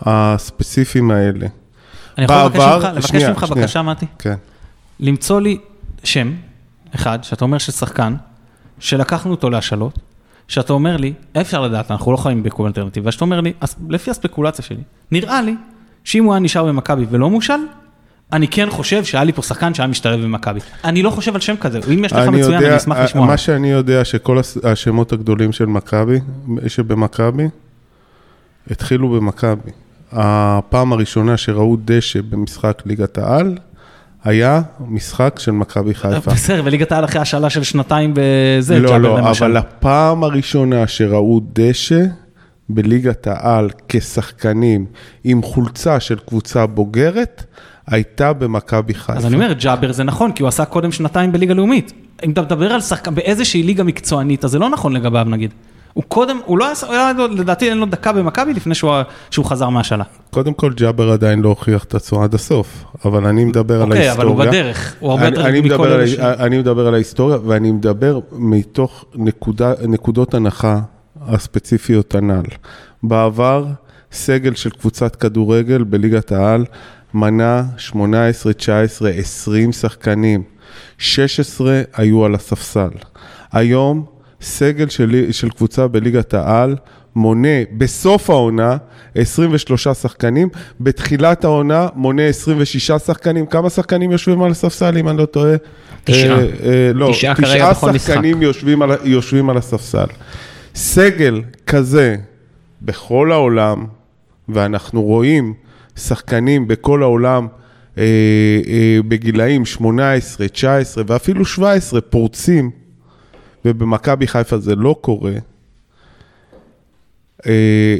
הספציפיים האלה. אני יכול לבקש ממך בקשה, מתי? כן. למצוא לי שם אחד, שאתה אומר ששחקן, שלקחנו אותו להשאלות, שאתה אומר לי, אפשר לדעת, אנחנו לא חיים בקול אלטרנטיבי, ושאתה אומר לי, לפי הספקולציה שלי, נראה לי שאם הוא היה נשאר במכבי ולא מושל, אני כן חושב שהיה לי פה שחקן שהיה משתלב במכבי. אני לא חושב על שם כזה, אם יש לך מצוין, אני אשמח לשמוע. מה שאני יודע, שכל השמות הגדולים של מכבי, שבמכבי, התחילו במכבי. הפעם הראשונה שראו דשא במשחק ליגת העל, היה משחק של מכבי חיפה. בסדר, וליגת העל אחרי השאלה של שנתיים בזה, לא, לא, אבל הפעם הראשונה שראו דשא בליגת העל כשחקנים עם חולצה של קבוצה בוגרת, הייתה במכבי חיפה. אז אני אומר, ג'אבר זה נכון, כי הוא עשה קודם שנתיים בליגה לאומית. אם אתה מדבר על שחקן באיזושהי ליגה מקצוענית, אז זה לא נכון לגביו נגיד. הוא קודם, הוא לא היה, לדעתי אין לו דקה במכבי לפני שהוא, שהוא חזר מהשאלה. קודם כל ג'אבר עדיין לא הוכיח את עצמו עד הסוף, אבל אני מדבר על ההיסטוריה. אוקיי, אבל הוא בדרך, הוא הרבה יותר מכל אלה ש... אני מדבר על ההיסטוריה, ואני מדבר מתוך נקודה, נקודות הנחה הספציפיות הנ"ל. בעבר, סגל של קבוצת כדורגל בליגת העל מנה 18, 19, 20 שחקנים, 16 היו על הספסל. היום, סגל של, של קבוצה בליגת העל מונה בסוף העונה 23 שחקנים, בתחילת העונה מונה 26 שחקנים. כמה שחקנים יושבים על הספסל, אם אני לא טועה? תשעה. אה, אה, לא, תשעה תשעה שחקנים יושבים על, יושבים על הספסל. סגל כזה בכל העולם, ואנחנו רואים שחקנים בכל העולם אה, אה, בגילאים 18, 19 ואפילו 17 פורצים, ובמכבי חיפה זה לא קורה. אה,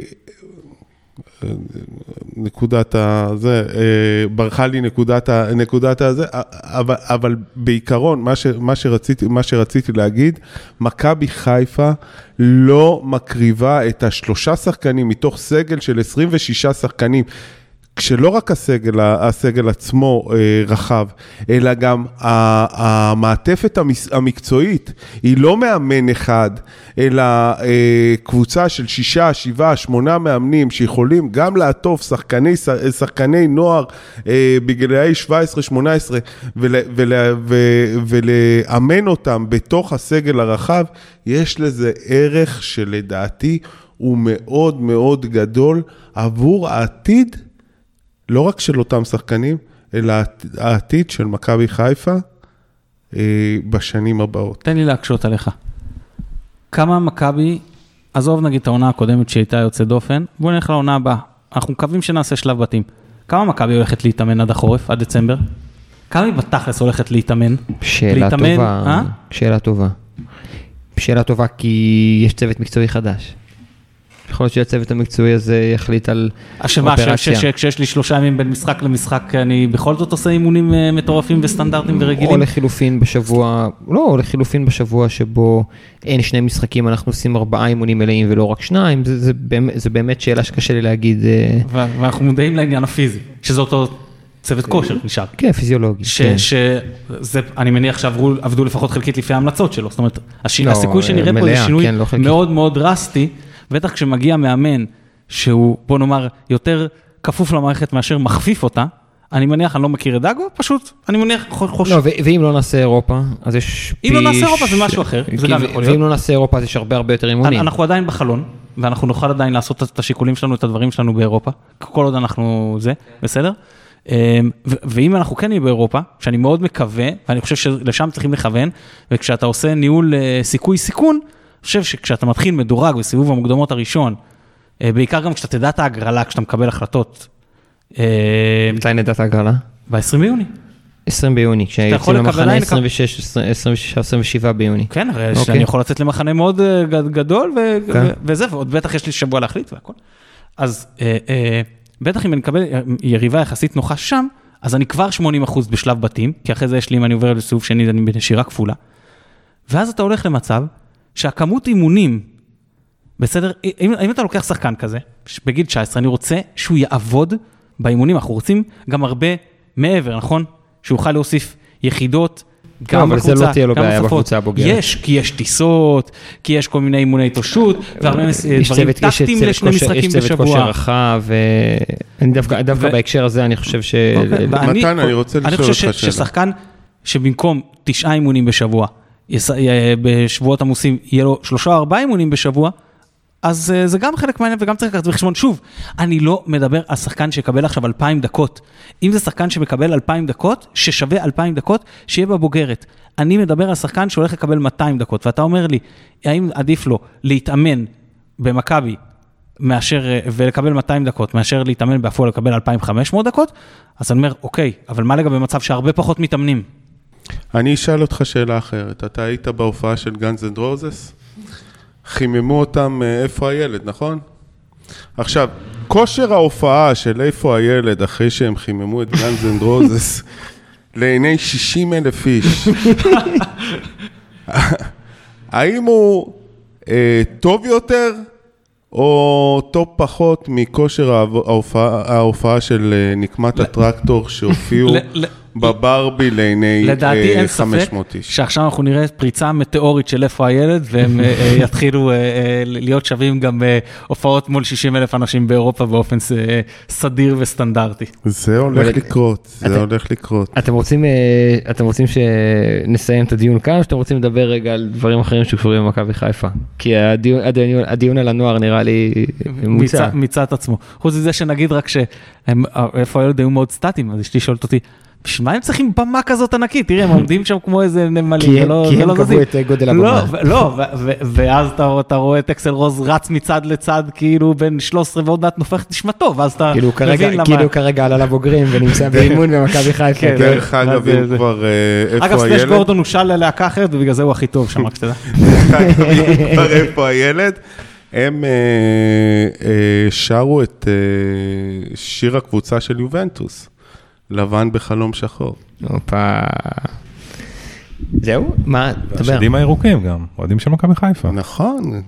נקודת ה... זה, אה, ברחה לי נקודת ה... נקודת ה... זה, אבל, אבל בעיקרון, מה, ש, מה, שרציתי, מה שרציתי להגיד, מכבי חיפה לא מקריבה את השלושה שחקנים מתוך סגל של 26 שחקנים. כשלא רק הסגל, הסגל עצמו אה, רחב, אלא גם המעטפת המקצועית, היא לא מאמן אחד, אלא אה, קבוצה של שישה, שבעה, שמונה מאמנים שיכולים גם לעטוף שחקני, שחקני נוער אה, בגילאי 17-18 ול, ול, ול, ולאמן אותם בתוך הסגל הרחב, יש לזה ערך שלדעתי הוא מאוד מאוד גדול עבור העתיד. לא רק של אותם שחקנים, אלא העתיד של מכבי חיפה אה, בשנים הבאות. תן לי להקשות עליך. כמה מכבי, עזוב נגיד את העונה הקודמת שהייתה יוצא דופן, בוא נלך לעונה הבאה. אנחנו מקווים שנעשה שלב בתים. כמה מכבי הולכת להתאמן עד החורף, עד דצמבר? כמה היא בתכלס הולכת להתאמן? שאלה להתאמן, טובה, אה? שאלה טובה. שאלה טובה כי יש צוות מקצועי חדש. יכול להיות שהצוות המקצועי הזה יחליט על אופרציה. שמה, כשיש לי שלושה ימים בין משחק למשחק, אני בכל זאת עושה אימונים אה, מטורפים וסטנדרטיים ורגילים? או לחילופין בשבוע, לא, או לחילופין בשבוע שבו אין שני משחקים, אנחנו עושים ארבעה אימונים מלאים ולא רק שניים, זה, זה, באמת, זה באמת שאלה שקשה לי להגיד. אה. ואנחנו מודעים לעניין הפיזי, שזה אותו צוות כושר נשאר. כן, פיזיולוגי. כן. שזה, אני מניח שעבדו לפחות חלקית לפי ההמלצות שלו, זאת אומרת, לא, הסיכוי שנראה פה זה שינוי כן, לא מאוד מאוד דרסטי. בטח כשמגיע מאמן שהוא, בוא נאמר, יותר כפוף למערכת מאשר מכפיף אותה, אני מניח, אני לא מכיר את דאגו, פשוט, אני מניח, חושב... לא, ואם לא נעשה אירופה, אז יש. אם לא נעשה אירופה זה משהו אחר, זה גם יכול להיות. ואם לא נעשה אירופה, אז יש הרבה הרבה יותר אימונים. אנחנו עדיין בחלון, ואנחנו נוכל עדיין לעשות את השיקולים שלנו, את הדברים שלנו באירופה, כל עוד אנחנו זה, בסדר? אמ, ואם אנחנו כן נהיה באירופה, שאני מאוד מקווה, ואני חושב שלשם צריכים לכוון, וכשאתה עושה ניהול אה, סיכוי סיכון, חושב שכשאתה מתחיל מדורג בסיבוב המוקדמות הראשון, אה, בעיקר גם כשאתה תדע את ההגרלה, כשאתה מקבל החלטות. אה, מתי נדע את ההגרלה? ב-20 ביוני. 20 ביוני, כשיוצאים למחנה 26, 26, 27 ביוני. כן, הרי okay. אוקיי. אני יכול לצאת למחנה מאוד אה, גדול, ו- okay. כן. וזה, ועוד בטח יש לי שבוע להחליט והכל. אז אה, אה, בטח אם אני מקבל יריבה יחסית נוחה שם, אז אני כבר 80% בשלב בתים, כי אחרי זה יש לי, אם אני עובר לסיבוב שני, אני בנשירה כפולה. ואז אתה הולך למצב שהכמות אימונים, בסדר, אם, אם אתה לוקח שחקן כזה, בגיל 19, אני רוצה שהוא יעבוד באימונים, אנחנו רוצים גם הרבה מעבר, נכון? שהוא יוכל להוסיף יחידות, גם לא, בקבוצה, אבל זה לא תהיה לו בעיה בקבוצה הבוגרת. יש, כי יש טיסות, כי יש כל מיני אימוני תושות, והרבה דברים טקטיים לשני משחקים בשבוע. יש צוות כושר רחב, ואני דווקא, דווקא בהקשר הזה, אני חושב ש... אוקיי, מתן, אני רוצה לשאול אותך שאלה. אני חושב ששחקן שבמקום תשעה אימונים בשבוע, בשבועות עמוסים יהיה לו שלושה או ארבעה אימונים בשבוע, אז אה, זה גם חלק מהעניין וגם צריך לקחת בחשבון. שוב, אני לא מדבר על שחקן שיקבל עכשיו אלפיים דקות. אם זה שחקן שמקבל אלפיים דקות, ששווה אלפיים דקות, שיהיה בבוגרת. אני מדבר על שחקן שהולך לקבל 200 דקות, ואתה אומר לי, האם עדיף לו להתאמן במכבי מאשר, אה, ולקבל 200 דקות, מאשר להתאמן בעפולה לקבל 2,500 דקות? אז אני אומר, אוקיי, אבל מה לגבי מצב שהרבה פחות מתאמנים? אני אשאל אותך שאלה אחרת. אתה היית בהופעה של Guns N' Roses? חיממו אותם אה, איפה הילד, נכון? עכשיו, כושר ההופעה של איפה הילד אחרי שהם חיממו את Guns N' Roses לעיני 60 אלף איש, (laughs) האם הוא אה, טוב יותר או טוב פחות מכושר ההופעה, ההופעה של אה, נקמת הטרקטור שהופיעו בברבי לעיני 500 איש. לדעתי אין ספק שעכשיו אנחנו נראה פריצה מטאורית של איפה הילד, והם אה, אה, יתחילו להיות שווים גם בהופעות מול 60 אלף אנשים באירופה באופן סדיר וסטנדרטי. זה הולך לקרות, זה הולך לקרות. אתם רוצים, שנסיים את הדיון כאן, או שאתם רוצים לדבר רגע על דברים אחרים שקשורים במכבי חיפה? כי הדיון על הנוער נראה לי מוצע. מיצה את עצמו. חוץ מזה שנגיד רק שאיפה הילד היו מאוד סטטיים, אז אשתי שואלת אותי, בשביל מה הם צריכים במה כזאת ענקית? תראה, הם עומדים שם כמו איזה נמלים, כי לא הם קבעו את גודל הבמה. לא, ואז אתה רואה את אקסל רוז רץ מצד לצד, כאילו בין 13 ועוד מעט נופח את נשמתו, ואז אתה כאילו מבין למה... כאילו כרגע עלה לבוגרים ונמצא (laughs) באימון במכבי חיפה. כן, דרך אגב, אם כבר איפה הילד... אגב, סלאש גורדון הוא של ללהקה אחרת, ובגלל זה הוא הכי טוב שם, רק שתדע. (laughs) איפה הילד? הם שרו את שיר הקבוצה של יובנטוס. לבן בחלום שחור. הופה. זהו? מה, תדבר. והשדים הירוקים גם, אוהדים של מכבי חיפה. נכון.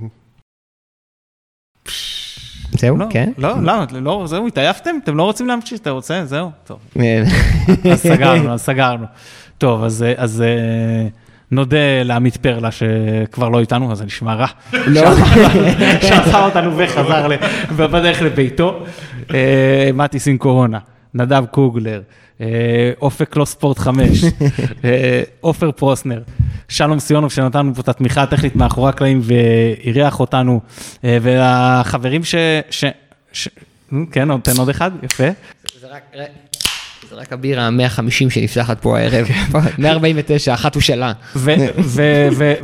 זהו, כן? לא, למה? לא, זהו, התעייפתם? אתם לא רוצים להמשיך? אתה רוצה? זהו, טוב. (laughs) אז סגרנו, אז סגרנו. טוב, אז נודה לעמית פרלה שכבר לא איתנו, אז זה נשמע רע. לא. (laughs) שעשה אותנו וחזר בדרך לביתו. מתי סין קורונה, נדב קוגלר, אופק לא ספורט 5, (laughs) עופר פרוסנר, שלום סיונוב שנתנו פה את התמיכה הטכנית מאחורי הקלעים ואירח אותנו, והחברים ש... כן, נותן עוד אחד, יפה. זה רק הבירה ה-150 שנפתחת פה הערב, (laughs) 149, אחת הוא שלה.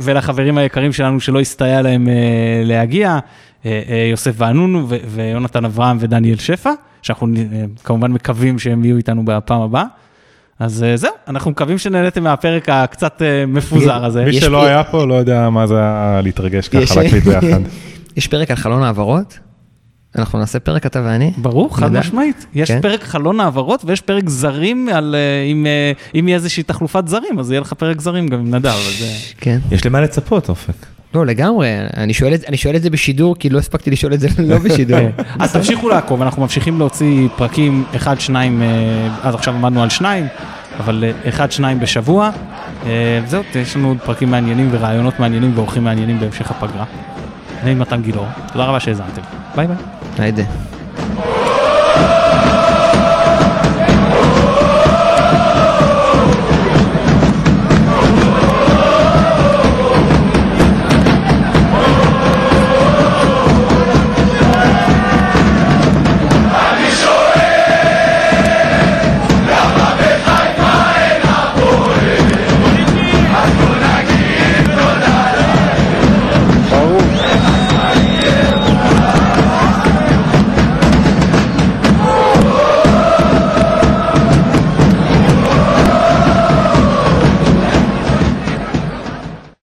ולחברים היקרים שלנו שלא הסתייע להם להגיע, יוסף וענונו ויונתן אברהם ודניאל שפע, שאנחנו כמובן מקווים שהם יהיו איתנו בפעם הבאה. אז זהו, אנחנו מקווים שנהנתם מהפרק הקצת מפוזר הזה. מי שלא היה פה לא יודע מה זה להתרגש ככה להקליט (laughs) ביחד. יש פרק על חלון העברות? אנחנו נעשה פרק אתה ואני. ברור, חד משמעית. יש כן? פרק חלון העברות ויש פרק זרים על, אם, אם יהיה איזושהי תחלופת זרים, אז יהיה לך פרק זרים גם עם נדב. אז... כן. יש למה לצפות, אופק. לא, לגמרי, אני שואל, אני שואל את זה בשידור, כי לא הספקתי לשאול את זה (laughs) לא בשידור. (laughs) אז תמשיכו לעקוב, אנחנו ממשיכים להוציא פרקים אחד, שניים, עד עכשיו עמדנו על שניים, אבל אחד, שניים בשבוע. זהו, יש לנו עוד פרקים מעניינים ורעיונות מעניינים ואורחים מעניינים בהמשך הפגרה. אני מתן גילאור, תודה רבה שהאזנתם. ביי ביי. Haydi.